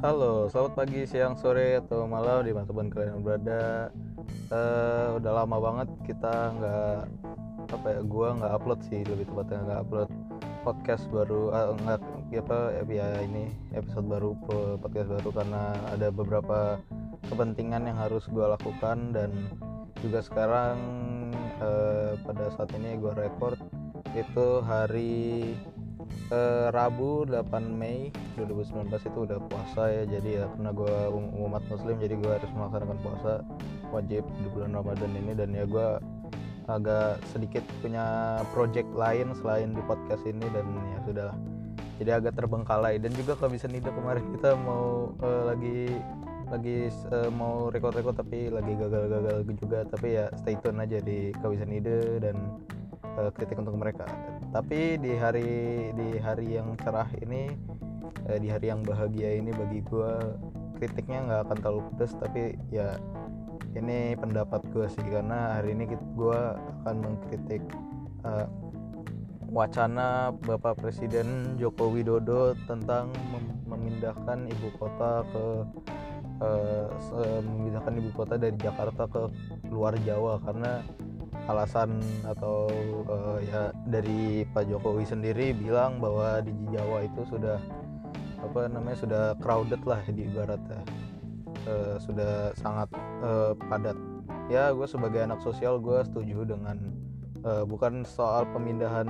Halo, selamat pagi, siang, sore, atau malam di mana pun kalian berada. Uh, udah lama banget kita nggak apa ya, gua nggak upload sih lebih tepatnya nggak upload podcast baru, uh, nggak apa ya ini episode baru podcast baru karena ada beberapa kepentingan yang harus gua lakukan dan juga sekarang uh, pada saat ini gua record itu hari eh, Rabu 8 Mei 2019 itu udah puasa ya jadi ya karena gue um, umat muslim jadi gue harus melaksanakan puasa wajib di bulan Ramadan ini. Dan ya gue agak sedikit punya project lain selain di podcast ini dan ya sudah jadi agak terbengkalai. Dan juga kalau bisa nih kemarin kita mau uh, lagi lagi uh, mau record-record tapi lagi gagal-gagal juga. Tapi ya stay tune aja di kawisan ide dan uh, kritik untuk mereka tapi di hari di hari yang cerah ini uh, di hari yang bahagia ini bagi gue kritiknya nggak akan terlalu pedas tapi ya ini pendapat gue sih karena hari ini gue akan mengkritik uh, wacana Bapak Presiden Joko Widodo tentang mem memindahkan ibu kota ke uh, memindahkan ibu kota dari Jakarta ke luar Jawa karena alasan atau uh, ya dari Pak Jokowi sendiri bilang bahwa di Jawa itu sudah apa namanya sudah crowded lah di ibaratnya uh, sudah sangat uh, padat. Ya gue sebagai anak sosial gue setuju dengan uh, bukan soal pemindahan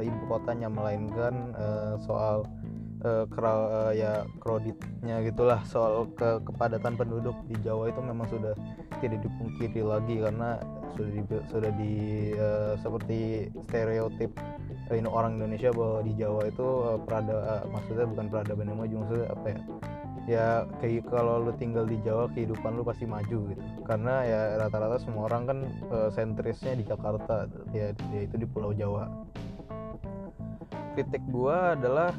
ibu kotanya melainkan uh, soal uh, uh, ya kreditnya gitulah. Soal ke kepadatan penduduk di Jawa itu memang sudah tidak dipungkiri lagi karena sudah di sudah di uh, seperti stereotip uh, orang Indonesia bahwa di Jawa itu uh, perada uh, maksudnya bukan peradaban yang maju maksudnya apa ya? Ya kayak kalau lu tinggal di Jawa kehidupan lu pasti maju gitu. Karena ya rata-rata semua orang kan uh, sentrisnya di Jakarta ya, ya itu di Pulau Jawa. Kritik gua adalah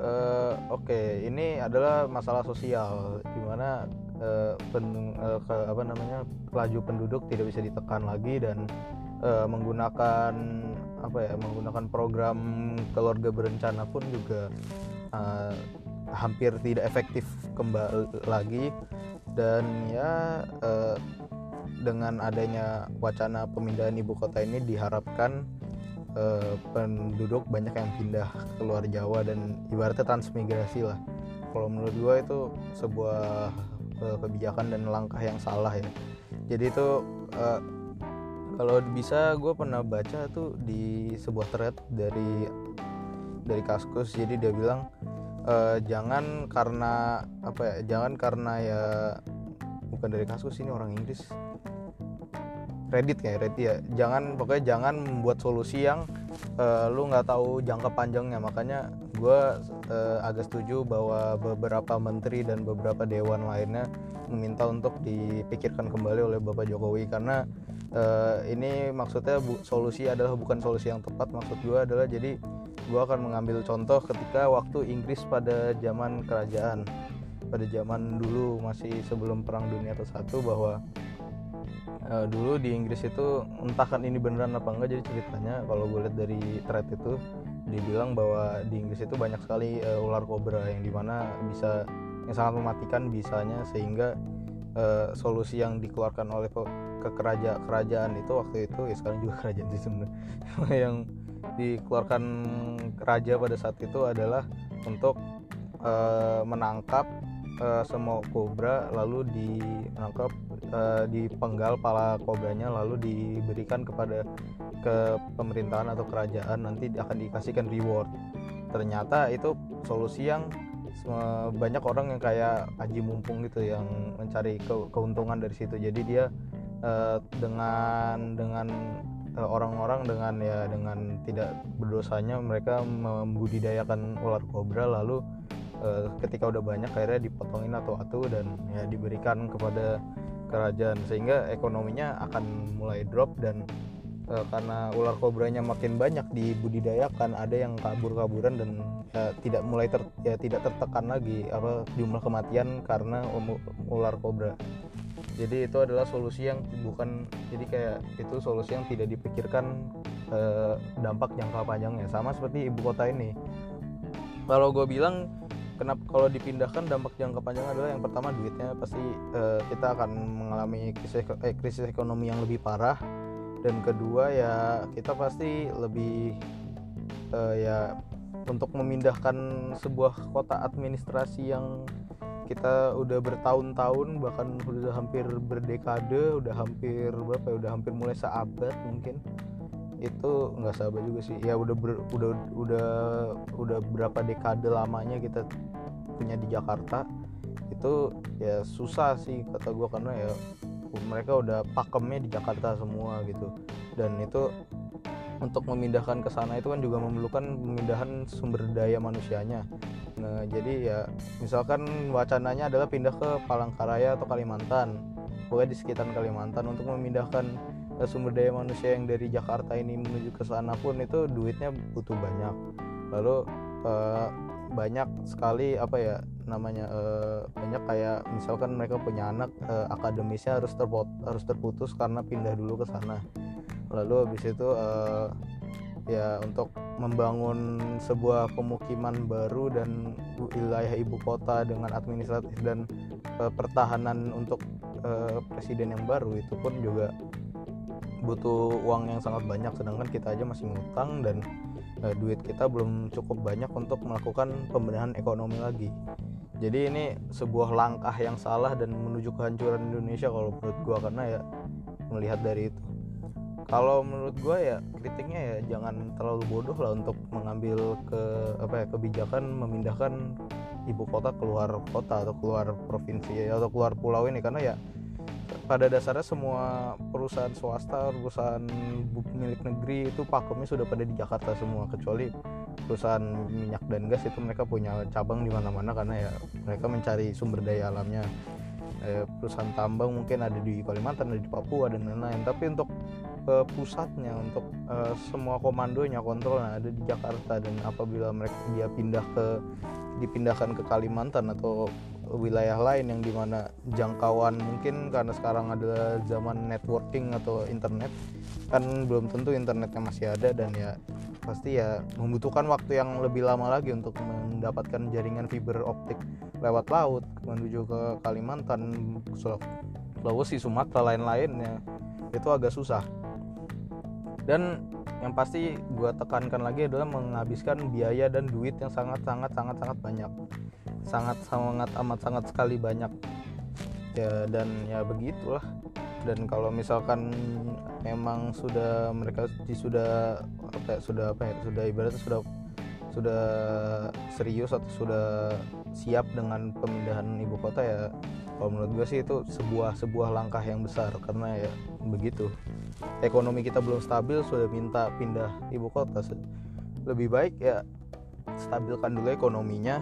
uh, oke okay, ini adalah masalah sosial di mana uh, pen, uh, ke, apa namanya laju penduduk tidak bisa ditekan lagi dan uh, menggunakan apa ya menggunakan program keluarga berencana pun juga uh, hampir tidak efektif kembali lagi. Dan ya uh, dengan adanya wacana pemindahan ibu kota ini diharapkan uh, penduduk banyak yang pindah ke luar Jawa dan ibaratnya transmigrasi lah. Kalau menurut gue itu sebuah uh, kebijakan dan langkah yang salah ya. Jadi itu uh, kalau bisa gue pernah baca tuh di sebuah thread dari dari Kaskus. Jadi dia bilang jangan karena apa ya jangan karena ya bukan dari Kaskus ini orang Inggris Reddit kayak Reddit ya. Jangan pokoknya jangan membuat solusi yang uh, lu nggak tahu jangka panjangnya. Makanya gue uh, agak setuju bahwa beberapa menteri dan beberapa dewan lainnya meminta untuk dipikirkan kembali oleh Bapak Jokowi. Karena uh, ini maksudnya bu, solusi adalah bukan solusi yang tepat. Maksud gue adalah jadi gue akan mengambil contoh ketika waktu Inggris pada zaman kerajaan. Pada zaman dulu masih sebelum perang dunia ke satu bahwa uh, dulu di Inggris itu entah kan ini beneran apa enggak jadi ceritanya kalau gue lihat dari thread itu dibilang bahwa di Inggris itu banyak sekali uh, ular kobra yang di mana bisa yang sangat mematikan bisanya sehingga uh, solusi yang dikeluarkan oleh ke kerajaan itu waktu itu ya sekarang juga kerajaan sih sebenarnya yang dikeluarkan raja pada saat itu adalah untuk uh, menangkap uh, semua kobra lalu ditangkap uh, dipenggal pala kobranya lalu diberikan kepada ke pemerintahan atau kerajaan nanti akan dikasihkan reward. Ternyata itu solusi yang banyak orang yang kayak Haji Mumpung gitu yang mencari ke keuntungan dari situ. Jadi dia uh, dengan dengan orang-orang dengan ya dengan tidak berdosanya mereka membudidayakan ular kobra lalu uh, ketika udah banyak akhirnya dipotongin atau atu dan ya diberikan kepada kerajaan sehingga ekonominya akan mulai drop dan uh, karena ular kobranya makin banyak dibudidayakan ada yang kabur-kaburan dan ya, tidak mulai ter, ya tidak tertekan lagi apa jumlah kematian karena ular kobra. Jadi itu adalah solusi yang bukan jadi kayak itu solusi yang tidak dipikirkan uh, dampak jangka panjangnya. Sama seperti ibu kota ini. Kalau gue bilang kenapa kalau dipindahkan dampak jangka panjang adalah yang pertama duitnya pasti uh, kita akan mengalami krisis eh, krisis ekonomi yang lebih parah. Dan kedua ya kita pasti lebih uh, ya untuk memindahkan sebuah kota administrasi yang kita udah bertahun-tahun bahkan udah hampir berdekade udah hampir berapa ya udah hampir mulai seabad mungkin itu nggak sabar juga sih ya udah ber, udah udah udah berapa dekade lamanya kita punya di Jakarta itu ya susah sih kata gue karena ya mereka udah pakemnya di Jakarta semua gitu dan itu untuk memindahkan ke sana itu kan juga memerlukan pemindahan sumber daya manusianya. Nah, jadi ya misalkan wacananya adalah pindah ke Palangkaraya atau Kalimantan, pokoknya di sekitar Kalimantan untuk memindahkan sumber daya manusia yang dari Jakarta ini menuju ke sana pun itu duitnya butuh banyak. Lalu uh, banyak sekali apa ya namanya uh, banyak kayak misalkan mereka punya anak uh, akademisnya harus terpot harus terputus karena pindah dulu ke sana lalu habis itu uh, ya untuk membangun sebuah pemukiman baru dan wilayah ibu kota dengan administratif dan uh, pertahanan untuk uh, presiden yang baru itu pun juga butuh uang yang sangat banyak sedangkan kita aja masih ngutang dan uh, duit kita belum cukup banyak untuk melakukan pembenahan ekonomi lagi. Jadi ini sebuah langkah yang salah dan menuju kehancuran Indonesia kalau menurut gua karena ya melihat dari itu. Kalau menurut gue ya kritiknya ya jangan terlalu bodoh lah untuk mengambil ke apa ya kebijakan memindahkan ibu kota keluar kota atau keluar provinsi atau keluar pulau ini. Karena ya pada dasarnya semua perusahaan swasta perusahaan milik negeri itu pakemnya sudah pada di Jakarta semua kecuali perusahaan minyak dan gas itu mereka punya cabang di mana-mana karena ya mereka mencari sumber daya alamnya. Eh, perusahaan tambang mungkin ada di Kalimantan ada di Papua dan lain-lain. Tapi untuk ke pusatnya untuk uh, semua komandonya kontrolnya ada di Jakarta. Dan apabila mereka dia pindah ke dipindahkan ke Kalimantan atau wilayah lain yang di mana jangkauan mungkin karena sekarang adalah zaman networking atau internet kan belum tentu internetnya masih ada dan ya pasti ya membutuhkan waktu yang lebih lama lagi untuk mendapatkan jaringan fiber optik lewat laut menuju ke Kalimantan, Sulawesi, Sumatera lain-lainnya. Itu agak susah. Dan yang pasti gue tekankan lagi adalah menghabiskan biaya dan duit yang sangat sangat sangat sangat banyak sangat sangat amat sangat sekali banyak. Ya dan ya begitulah. Dan kalau misalkan memang sudah mereka sudah apa ya, sudah apa ya sudah ibaratnya sudah sudah serius atau sudah siap dengan pemindahan ibu kota ya kalau menurut gue sih itu sebuah sebuah langkah yang besar. Karena ya begitu ekonomi kita belum stabil sudah minta pindah ibu kota. Lebih baik ya stabilkan dulu ekonominya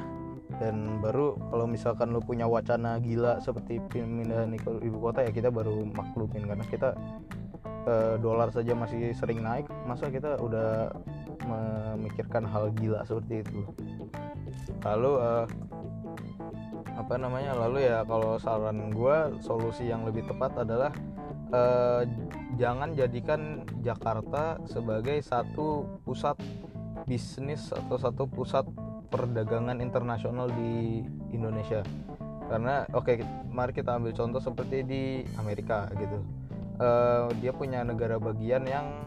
dan baru kalau misalkan lu punya wacana gila seperti pemindahan ibu kota ya kita baru maklumin. Karena kita eh, dolar saja masih sering naik masa kita udah memikirkan hal gila seperti itu? Lalu eh, apa namanya? Lalu ya kalau saran gue solusi yang lebih tepat adalah eh, jangan jadikan Jakarta sebagai satu pusat bisnis atau satu pusat perdagangan internasional di Indonesia. Karena oke okay, mari kita ambil contoh seperti di Amerika gitu. Uh, dia punya negara bagian yang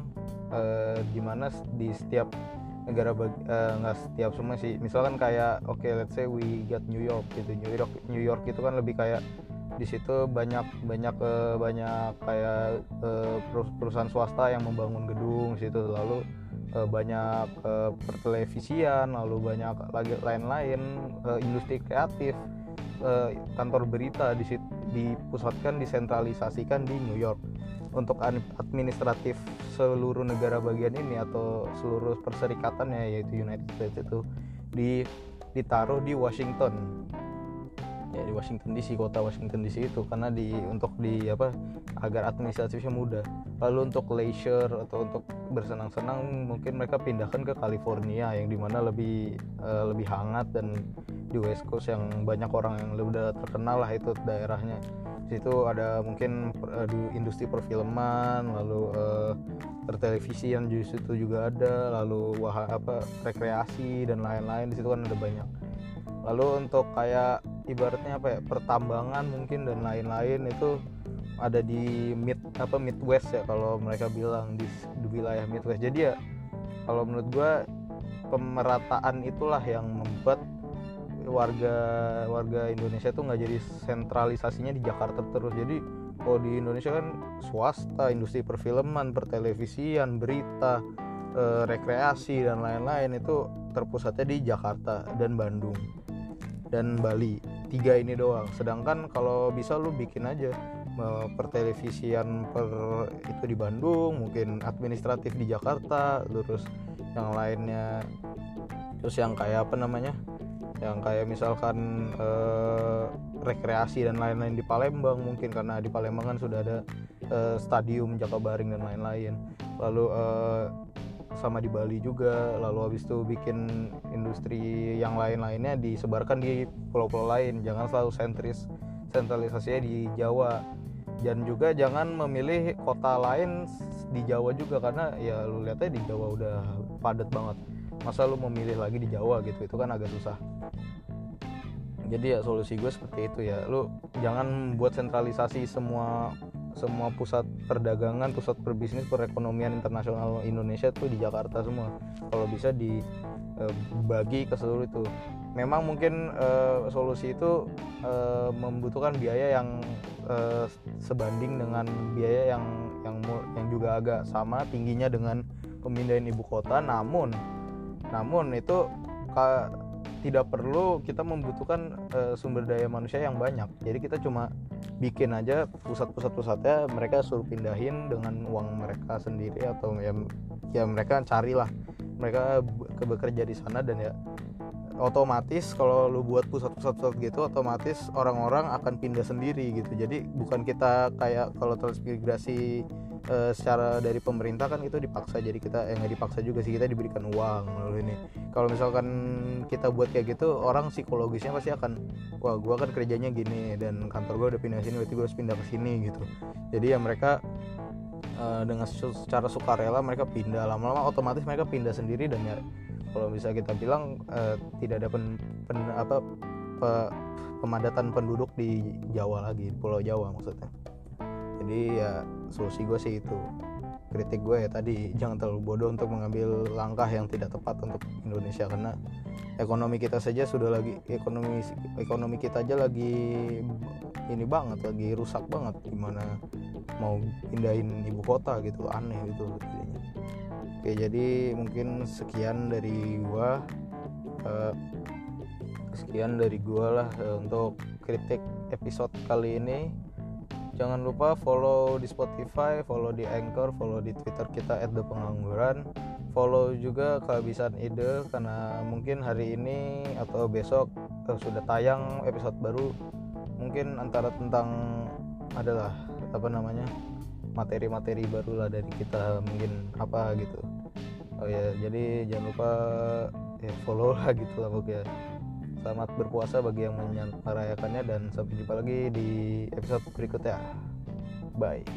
uh, di mana di setiap negara uh, nggak setiap semua sih. Misalkan kayak oke okay, let's say we get New York gitu. New York New York itu kan lebih kayak di situ banyak banyak uh, banyak kayak uh, perusahaan swasta yang membangun gedung situ. Lalu uh, banyak uh, pertelevisian lalu banyak lagi lain-lain uh, industri kreatif uh, kantor berita di dipusatkan disentralisasikan di New York. Untuk administratif seluruh negara bagian ini atau seluruh perserikatannya yaitu United States itu di ditaruh di Washington ya di Washington DC kota Washington DC itu karena di untuk di apa agar administratifnya mudah. Lalu untuk leisure atau untuk bersenang-senang mungkin mereka pindahkan ke California yang di mana lebih uh, lebih hangat dan di West Coast yang banyak orang yang udah terkenal lah itu daerahnya. Situ ada mungkin uh, industri perfilman lalu uh, yang di situ juga ada lalu wah apa rekreasi dan lain-lain di situ kan ada banyak lalu untuk kayak ibaratnya apa ya pertambangan mungkin dan lain-lain itu ada di mid apa midwest ya kalau mereka bilang di, di wilayah midwest. Jadi ya kalau menurut gue pemerataan itulah yang membuat warga warga Indonesia tuh nggak jadi sentralisasinya di Jakarta terus. Jadi kalau di Indonesia kan swasta industri perfilman pertelevisian berita e, rekreasi dan lain-lain itu terpusatnya di Jakarta dan Bandung dan Bali. Tiga ini doang. Sedangkan kalau bisa lu bikin aja pertelevisian per itu di Bandung mungkin administratif di Jakarta terus yang lainnya terus yang kayak apa namanya? Yang kayak misalkan eh, rekreasi dan lain-lain di Palembang mungkin karena di Palembang kan sudah ada eh, stadium Jakabaring dan lain-lain. Lalu eh, sama di Bali juga. Lalu habis itu bikin industri yang lain-lainnya disebarkan di pulau-pulau lain. Jangan selalu sentris sentralisasinya di Jawa. Dan juga jangan memilih kota lain di Jawa juga karena ya lu lihatnya di Jawa udah padat banget. Masa lu memilih lagi di Jawa gitu itu kan agak susah. Jadi ya solusi gue seperti itu ya. Lu jangan buat sentralisasi semua semua pusat perdagangan pusat perbisnis perekonomian internasional Indonesia tuh di Jakarta semua. Kalau bisa dibagi ke seluruh itu. Memang mungkin uh, solusi itu uh, membutuhkan biaya yang uh, sebanding dengan biaya yang yang yang juga agak sama tingginya dengan pemindahan ibu kota. Namun namun itu tidak perlu kita membutuhkan uh, sumber daya manusia yang banyak. Jadi kita cuma bikin aja pusat-pusat pusatnya mereka suruh pindahin dengan uang mereka sendiri atau ya ya mereka carilah. Mereka bekerja di sana dan ya otomatis kalau lu buat pusat-pusat gitu otomatis orang-orang akan pindah sendiri gitu. Jadi bukan kita kayak kalau transmigrasi e, secara dari pemerintah kan itu dipaksa jadi kita eh dipaksa juga sih kita diberikan uang lalu ini. Kalau misalkan kita buat kayak gitu orang psikologisnya pasti akan wah gua kan kerjanya gini dan kantor gua udah pindah sini berarti gua harus pindah ke sini gitu. Jadi ya mereka e, dengan secara sukarela mereka pindah. Lama-lama otomatis mereka pindah sendiri dan ya kalau bisa kita bilang uh, tidak ada pen, pen apa pe, pemadatan penduduk di Jawa lagi Pulau Jawa maksudnya jadi ya solusi gue sih itu. Kritik gue ya tadi jangan terlalu bodoh untuk mengambil langkah yang tidak tepat untuk Indonesia. Karena ekonomi kita saja sudah lagi ekonomi ekonomi kita aja lagi ini banget lagi rusak banget. Gimana mau pindahin ibu kota gitu aneh gitu jadinya. Oke jadi mungkin sekian dari gua. Uh, sekian dari gua lah uh, untuk kritik episode kali ini jangan lupa follow di Spotify follow di Anchor follow di Twitter kita @thepengangguran follow juga kehabisan ide karena mungkin hari ini atau besok uh, sudah tayang episode baru. Mungkin antara tentang adalah apa namanya materi-materi baru lah dari kita mungkin apa gitu. Oh ya jadi jangan lupa ya follow lah gitu lah pokoknya selamat berpuasa bagi yang merayakannya dan sampai jumpa lagi di episode berikutnya. Bye